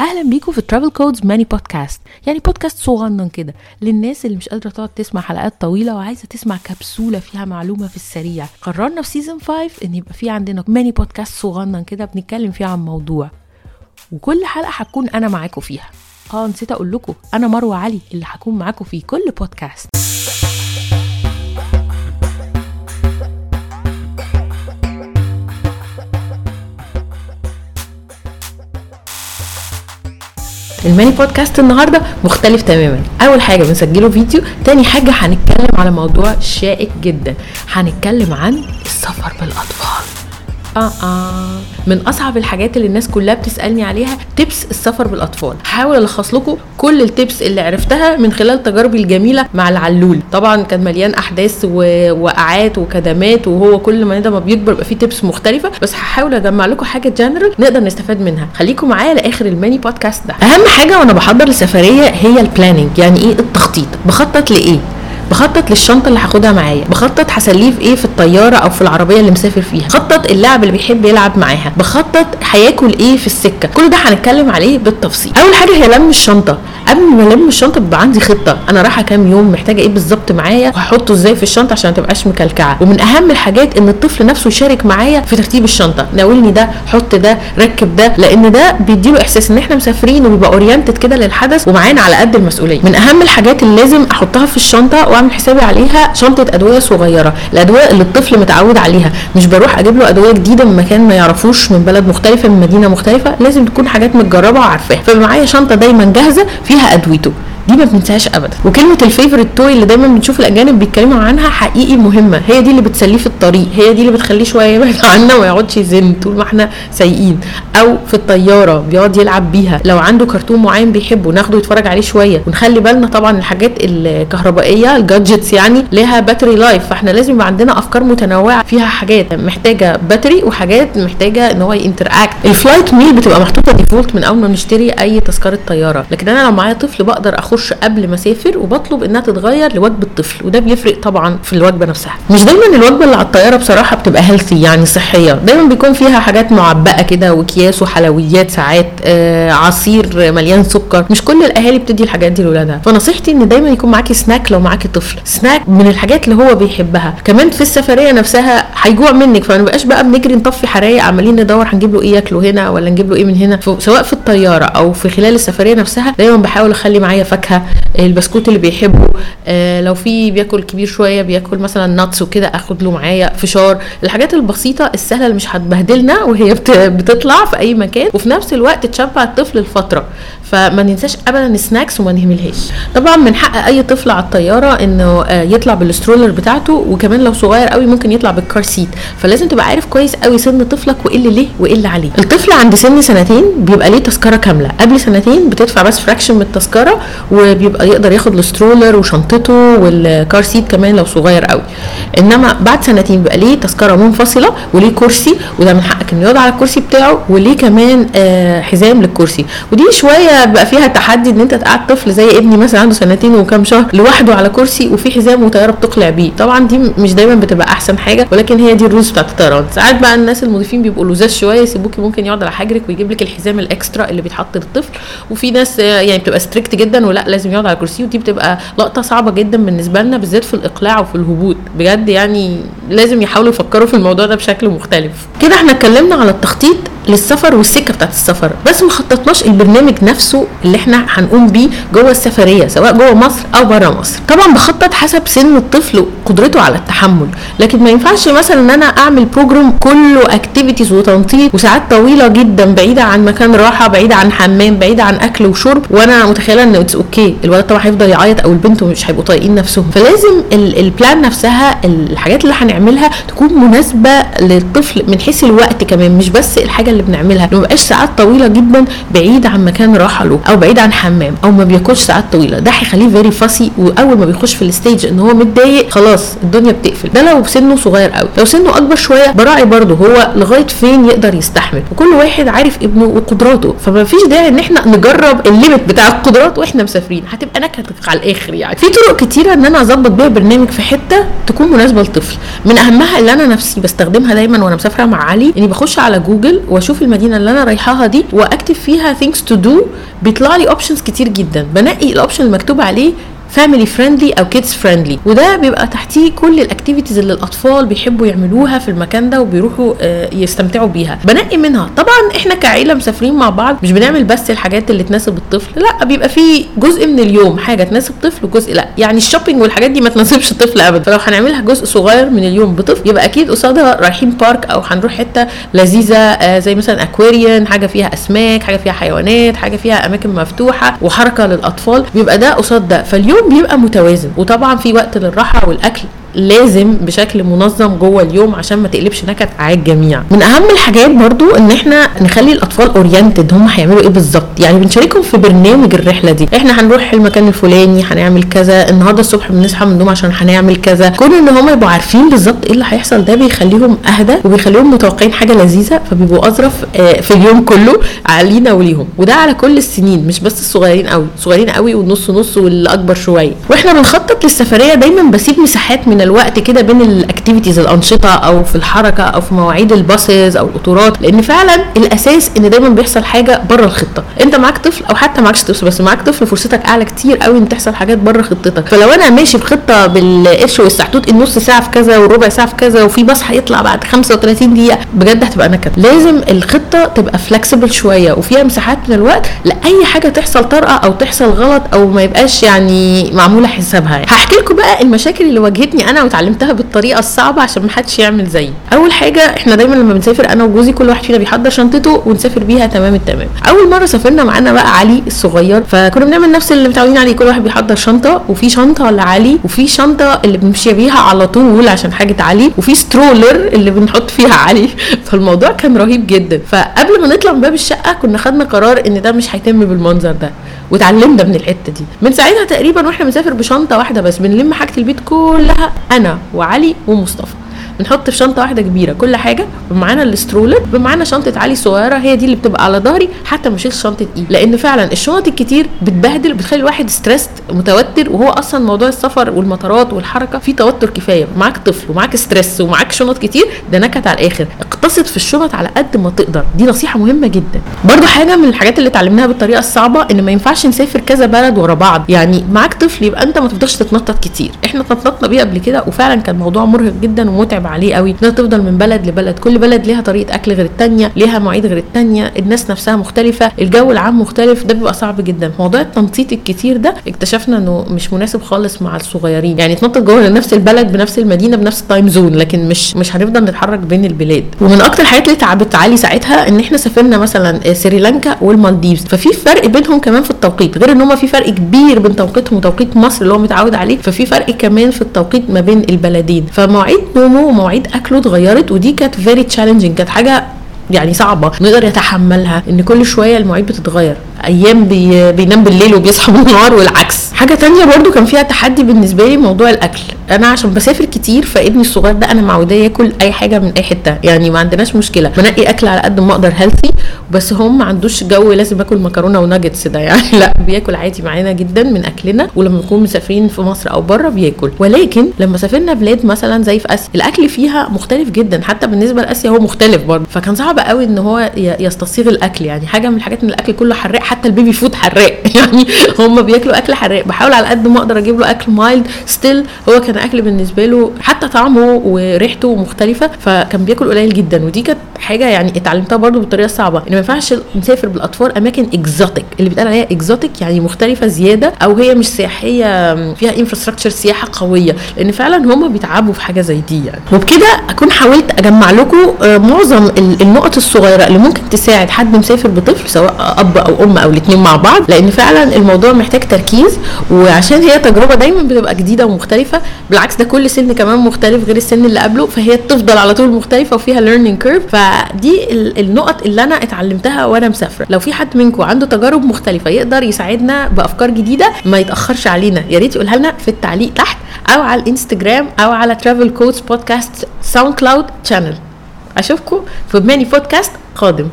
أهلا بيكم في Travel Codes mini بودكاست يعني بودكاست صغنن كده للناس اللي مش قادرة تقعد تسمع حلقات طويلة وعايزة تسمع كبسولة فيها معلومة في السريع. قررنا في season 5 إن يبقى في عندنا ماني بودكاست صغنن كده بنتكلم فيه عن موضوع. وكل حلقة هتكون أنا معاكم فيها. آه نسيت أقول لكم أنا مروة علي اللي هكون معاكم في كل بودكاست الماني بودكاست النهارده مختلف تماما. أول حاجة بنسجله فيديو تاني حاجة هنتكلم على موضوع شائك جدا. هنتكلم عن السفر بالأطفال. آه آه. من أصعب الحاجات اللي الناس كلها بتسألني عليها tips السفر بالأطفال. هحاول ألخص لكم كل ال tips اللي عرفتها من خلال تجاربي الجميلة مع العلول. طبعا كان مليان أحداث ووقعات وكدمات وهو كل ما ما بيكبر يبقى فيه tips مختلفة بس هحاول أجمع لكم حاجة جنرال نقدر نستفاد منها. خليكم معايا لآخر الماني بودكاست ده. أهم حاجة وأنا بحضر السفرية هي ال planning يعني إيه؟ التخطيط. بخطط لإيه؟ بخطط للشنطة اللي هاخدها معايا. بخطط هسليه في إيه؟ في الطيارة أو في العربية اللي مسافر فيها. بخطط اللعب اللي بيحب يلعب معاها. بخطط هياكل إيه في السكة. كل ده هنتكلم عليه بالتفصيل. أول حاجة هي لم الشنطة. قبل ما ألم الشنطة بيبقى عندي خطة. أنا رايحة كام يوم محتاجة إيه بالظبط معايا؟ وهحطه إزاي في الشنطة عشان ما تبقاش مكلكعة؟ ومن أهم الحاجات إن الطفل نفسه يشارك معايا في ترتيب الشنطة. ناولني ده حط ده ركب ده لأن ده بيديله إحساس إن إحنا مسافرين وبيبقى اورينتد كده للحدث ومعانا على قد المسؤولية. من أهم الحاجات اللي لازم أحطها في الشنطة وأعمل حسابي عليها شنطة أدوية صغيرة. الأدوية اللي الطفل متعود عليها. مش بروح أجيب له أدوية جديدة من مكان ما يعرفوش من بلد مختلفة من مدينة مختلفة. لازم تكون حاجات متجربة وعارفاها. فمعايا شنطة دايما جاهزة فيها أدويته. دي ما بننساهاش ابدا. وكلمة ال favorite toy اللي دايما بنشوف الأجانب بيتكلموا عنها حقيقي مهمة. هي دي اللي بتسليه في الطريق. هي دي اللي بتخليه شوية يبعد عنا وما يقعدش يزن طول ما إحنا سايقين. أو في الطيارة بيقعد يلعب بيها. لو عنده كرتون معين بيحبه ناخده يتفرج عليه شوية. ونخلي بالنا طبعا الحاجات الكهربائية ال gadgets يعني ليها battery life فاحنا لازم يبقى عندنا أفكار متنوعة فيها حاجات محتاجة battery وحاجات محتاجة إن هو ي interact ال flight meal بتبقى محطوطة default من أول ما بنشتري أي تذكرة طيارة. لكن أنا لو معايا طفل بقدر اخش قبل ما أسافر وبطلب إنها تتغير لوجبة الطفل وده بيفرق طبعا في الوجبة نفسها. مش دايما الوجبة اللي على الطيارة بصراحة بتبقى healthy يعني صحية. دايما بيكون فيها حاجات معبأه كده وأكياس وحلويات ساعات آه عصير مليان سكر. مش كل الأهالي بتدي الحاجات دي لاولادها فنصيحتي إن دايما يكون معاكي سناك لو معاكي طفل. سناك من الحاجات اللي هو بيحبها. كمان في السفرية نفسها هيجوع منك فما نبقاش بقى بنجري نطفي حرايق عمالين ندور هنجيب له إيه ياكله هنا ولا نجيب له إيه من هنا. سواء في الطيارة أو في خلال السفرية نفسها دايما بحاول أخلي معايا فاكهة البسكوت اللي بيحبه آه لو في بياكل كبير شوية بياكل مثلا ناتس وكده أخد له معايا فشار. الحاجات البسيطة السهلة اللي مش هتبهدلنا وهي بتطلع في أي مكان. وفي نفس الوقت تشبع الطفل لفترة. فما ننساش ابدا ال snacks وما نهملهاش. طبعا من حق أي طفل على الطيارة إنه آه يطلع بال stroller بتاعته. وكمان لو صغير قوي ممكن يطلع بال car seat فلازم تبقى عارف كويس قوي سن طفلك وإيه اللي ليه وإيه اللي عليه. الطفل عند سن سنتين بيبقى ليه تذكرة كاملة. قبل سنتين بتدفع بس fraction من التذكرة وبيبقى يقدر ياخد ال stroller وشنطته وال car seat كمان لو صغير قوي. انما بعد سنتين بيبقى ليه تذكرة منفصلة وليه كرسي وده من حقك إنه يقعد على الكرسي بتاعه وليه كمان آه حزام للكرسي. ودي شوية بقى فيها تحدي إن أنت تقعد طفل زي ابني مثلا عنده سنتين وكام شهر لوحده على كرسي وفي حزام وطيارة بتقلع بيه. طبعا دي مش دايما بتبقى أحسن حاجة ولكن هي دي ال rules بتاعت الطيران. ساعات بقى الناس المضيفين بيبقوا لزاز شوية يسيبوكي ممكن يقعد على حجرك ويجيب لك الحزام ال extra اللي بيتحط للطفل. وفي ناس يعني بتبقى strict جدا ولا لازم يقعد على الكرسي ودي بتبقى لقطة صعبة جدا بالنسبة لنا بالذات في الإقلاع وفي الهبوط. بجد يعني لازم يحاولوا يفكروا في الموضوع ده بشكل مختلف. كده إحنا اتكلمنا على التخطيط. للسفر والسكة بتاعت السفر. بس ما خططناش البرنامج نفسه اللي إحنا هنقوم بيه جوه السفرية سواء جوه مصر أو بره مصر. طبعا بخطط حسب سن الطفل وقدرته على التحمل. لكن ما ينفعش مثلا إن أنا أعمل program كله activities وتنطيط وساعات طويلة جدا بعيدة عن مكان راحة بعيدة عن حمام بعيدة عن أكل وشرب. وأنا متخيلة إن it's okay الولد طبعا هيفضل يعيط أو البنت مش هيبقوا طايقين نفسهم. فلازم ال plan نفسها الحاجات اللي هنعملها تكون مناسبة للطفل من حيث الوقت كمان مش بس الحاجة اللي بنعملها. ما بقاش ساعات طويلة جدا بعيد عن مكان راحة له أو بعيد عن حمام أو ما بياكلش ساعات طويلة. ده هيخليه very fussy وأول ما بيخش في ال stage إن هو متضايق خلاص الدنيا بتقفل. ده لو سنه صغير قوي. لو سنه أكبر شوية براعي برضه هو لغاية فين يقدر يستحمل. وكل واحد عارف ابنه وقدراته. فما فيش داعي إن إحنا نجرب ال limit بتاع القدرات وإحنا مسافرين. هتبقى نكد على الآخر يعني. في طرق كتيرة إن أنا أظبط بيها برنامج في حتة تكون مناسبة للطفل من أهمها اللي أنا نفسي بستخدمها دايما وأنا مسافرة مع علي إني بخش على جوجل واشوف المدينة اللي أنا رايحاها دي وأكتب فيها things to do بيطلع لي options كتير جدا. بنقي ال option المكتوب عليه family friendly أو kids friendly وده بيبقى تحتيه كل ال activities اللي الأطفال بيحبوا يعملوها في المكان ده وبيروحوا آه، يستمتعوا بيها. بنقي منها. طبعا إحنا كعيلة مسافرين مع بعض مش بنعمل بس الحاجات اللي تناسب الطفل لا بيبقى في جزء من اليوم حاجة تناسب طفل وجزء لا. يعني ال shopping والحاجات دي ما تناسبش الطفل ابدا. فلو هنعملها جزء صغير من اليوم بطفل يبقى أكيد قصادها رايحين park أو هنروح حتة لذيذة آه، زي مثلا اكواريان حاجة فيها أسماك حاجة فيها حيوانات حاجة فيها أماكن مفتوحة وحركة للأطفال. بيبقى ده قصاد ده. فاليوم بيبقى متوازن. وطبعا في وقت للراحة والأكل. لازم بشكل منظم جوه اليوم عشان ما تقلبش نكد على الجميع. من أهم الحاجات برضو إن إحنا نخلي الأطفال oriented هم هيعملوا إيه بالظبط؟ يعني بنشاركهم في برنامج الرحلة دي. إحنا هنروح المكان الفلاني هنعمل كذا. النهارده الصبح بنصحى من النوم عشان هنعمل كذا. كون إن هم يبقوا عارفين بالظبط إيه اللي هيحصل ده بيخليهم أهدى وبيخليهم متوقعين حاجة لذيذة فبيبقوا أظرف آه، في اليوم كله علينا وليهم. وده على كل السنين مش بس الصغيرين قوي صغيرين قوي والنص نص واللي اكبر شوية. وإحنا بنخطط للسفرية دايما بسيب مساحات من الوقت كده بين ال activities الأنشطة أو في الحركة أو في مواعيد ال buses أو القطارات لأن فعلا الأساس إن دايما بيحصل حاجة بره الخطة. أنت معاك طفل أو حتى معكش طفل بس معاك طفل فرصتك أعلى كتير قوي إن تحصل حاجات بره خطتك. فلو أنا ماشي بخطة بالقرش والسحتوت النص ساعة في كذا والربع ساعة في كذا وفي باص هيطلع بعد 35 دقيقة بجد هتبقى نكد. لازم الخطة تبقى flexible شوية وفيها مساحات من الوقت لأي حاجة تحصل طارئة أو تحصل غلط أو ما يبقاش يعني معمولة حسابها يعني. هحكي لكم بقى المشاكل اللي واجهتني أنا وتعلمتها بالطريقة الصعبة عشان ما حدش يعمل زيي. اول حاجة إحنا دايما لما بنسافر أنا وجوزي كل واحد فينا بيحضر شنطته ونسافر بيها تمام التمام. اول مرة سافرنا معانا بقى علي الصغير فكنا بنعمل نفس اللي متعودين عليه كل واحد بيحضر شنطة وفي شنطة لعلي وفي شنطة اللي بنمشي بيها على طول عشان حاجة علي وفي سترولر اللي بنحط فيها علي. فالموضوع كان رهيب جدا. فقبل ما نطلع من باب الشقة كنا خدنا قرار إن ده مش هيتم بالمنظر ده. واتعلمنا من الحتة دي. من ساعتها تقريبا وإحنا بنسافر بشنطة واحدة بس بنلم حاجة البيت كلها أنا وعلي ومصطفى. بنحط في شنطة واحدة كبيرة. كل حاجة ومعانا ال stroller ومعانا شنطة علي صغيرة هي دي اللي بتبقى على ظهري حتى مش شنطة ايد لأن فعلا الشنط الكتير بتبهدل بتخلي الواحد stressed متوتر وهو أصلا موضوع السفر والمطارات والحركة فيه توتر كفاية. معاك طفل ومعاك stress ومعاك شنط كتير ده نكد على الآخر. اقتصد في الشنط على قد ما تقدر. دي نصيحة مهمة جدا. برضو حاجة من الحاجات اللي اتعلمناها بالطريقة الصعبة إن ما ينفعش نسافر كذا بلد ورا بعض. يعني معاك طفل يبقى أنت ما تفضلش تتنطط كتير. إحنا اتنططنا بيه قبل كده وفعلا كان موضوع مرهق جدا ومتعب عليه قوي إنها تفضل من بلد لبلد. كل بلد ليها طريقة أكل غير التانية ليها مواعيد غير التانية الناس نفسها مختلفة الجو العام مختلف. ده بيبقى صعب جدا. موضوع التنطيط الكتير ده اكتشفنا إنه مش مناسب خالص مع الصغيرين. يعني تنطط جوه نفس البلد بنفس المدينة بنفس ال time zone لكن مش مش هنفضل نتحرك بين البلاد. ومن أكتر الحاجات اللي تعبت علي ساعتها إن إحنا سافرنا مثلا سريلانكا والمالديفز. ففي فرق بينهم كمان في التوقيت. غير إن هم في فرق كبير بين توقيتهم وتوقيت مصر اللي هو متعود عليه ففي فرق كمان في التوقيت ما بين البلدين. فمواعيد نومه ومواعيد أكله اتغيرت ودي كانت very challenging كانت حاجة يعني صعبة نقدر يتحملها إن كل شوية المواعيد بتتغير. أيام بي بينام بالليل وبيصحى بالنهار والعكس. حاجة تانية برضو كان فيها تحدي بالنسبة لي موضوع الأكل. أنا عشان بسافر كتير فابني الصغير ده أنا معوداه ياكل أي حاجة من أي حتة. يعني ما عندناش مشكلة. بنقي أكل على قد ما أقدر healthy بس هم ما عندوش جو لازم اكل مكرونة وناجتس ده يعني. لا بياكل عادي معانا جدا من أكلنا ولما نكون مسافرين في مصر أو بره بياكل. ولكن لما سافرنا بلاد مثلا زي في آسيا الأكل فيها مختلف جدا. حتى بالنسبة لآسيا هو مختلف برضه فكان صعب قوي إن هو يستصيغ الأكل. يعني حاجة من الحاجات إن الأكل كله حراق حتى ال baby food حراق. يعني هم بياكلوا أكل حراق. بحاول على قد ما أقدر أجيب له أكل mild still هو كان أكل بالنسبة له حتى طعمه وريحته مختلفة فكان بياكل قليل جدا. ودي كانت حاجة يعني اتعلمتها برضو بالطريقة الصعبة. إن ما ينفعش نسافر بالأطفال أماكن exotic اللي بيتقال عليها exotic يعني مختلفة زيادة أو هي مش سياحية فيها infrastructure سياحة قوية. لأن فعلا هم بيتعبوا في حاجة زي دي يعني. وبكده أكون حاولت أجمع لكم آه، معظم ال- النقط الصغيرة اللي ممكن تساعد حد مسافر بطفل سواء أب أو أم أو الاثنين مع بعض لأن فعلا الموضوع محتاج تركيز وعشان هي تجربة دايما بتبقى جديدة ومختلفة بالعكس ده كل سن كمان مختلف غير السن اللي قبله فهي تفضل على طول مختلفة وفيها learning curve فدي ال- النقط اللي أنا اتعلمتها وأنا مسافرة. لو في حد منكم عنده تجارب مختلفة يقدر يساعدنا بأفكار جديدة ما يتأخرش علينا. يا ريت يقولها لنا في التعليق تحت أو على الإنستجرام أو على ترافل كودز بودكاست ساوند كلاود channel أشوفكم في ماني بودكاست قادم.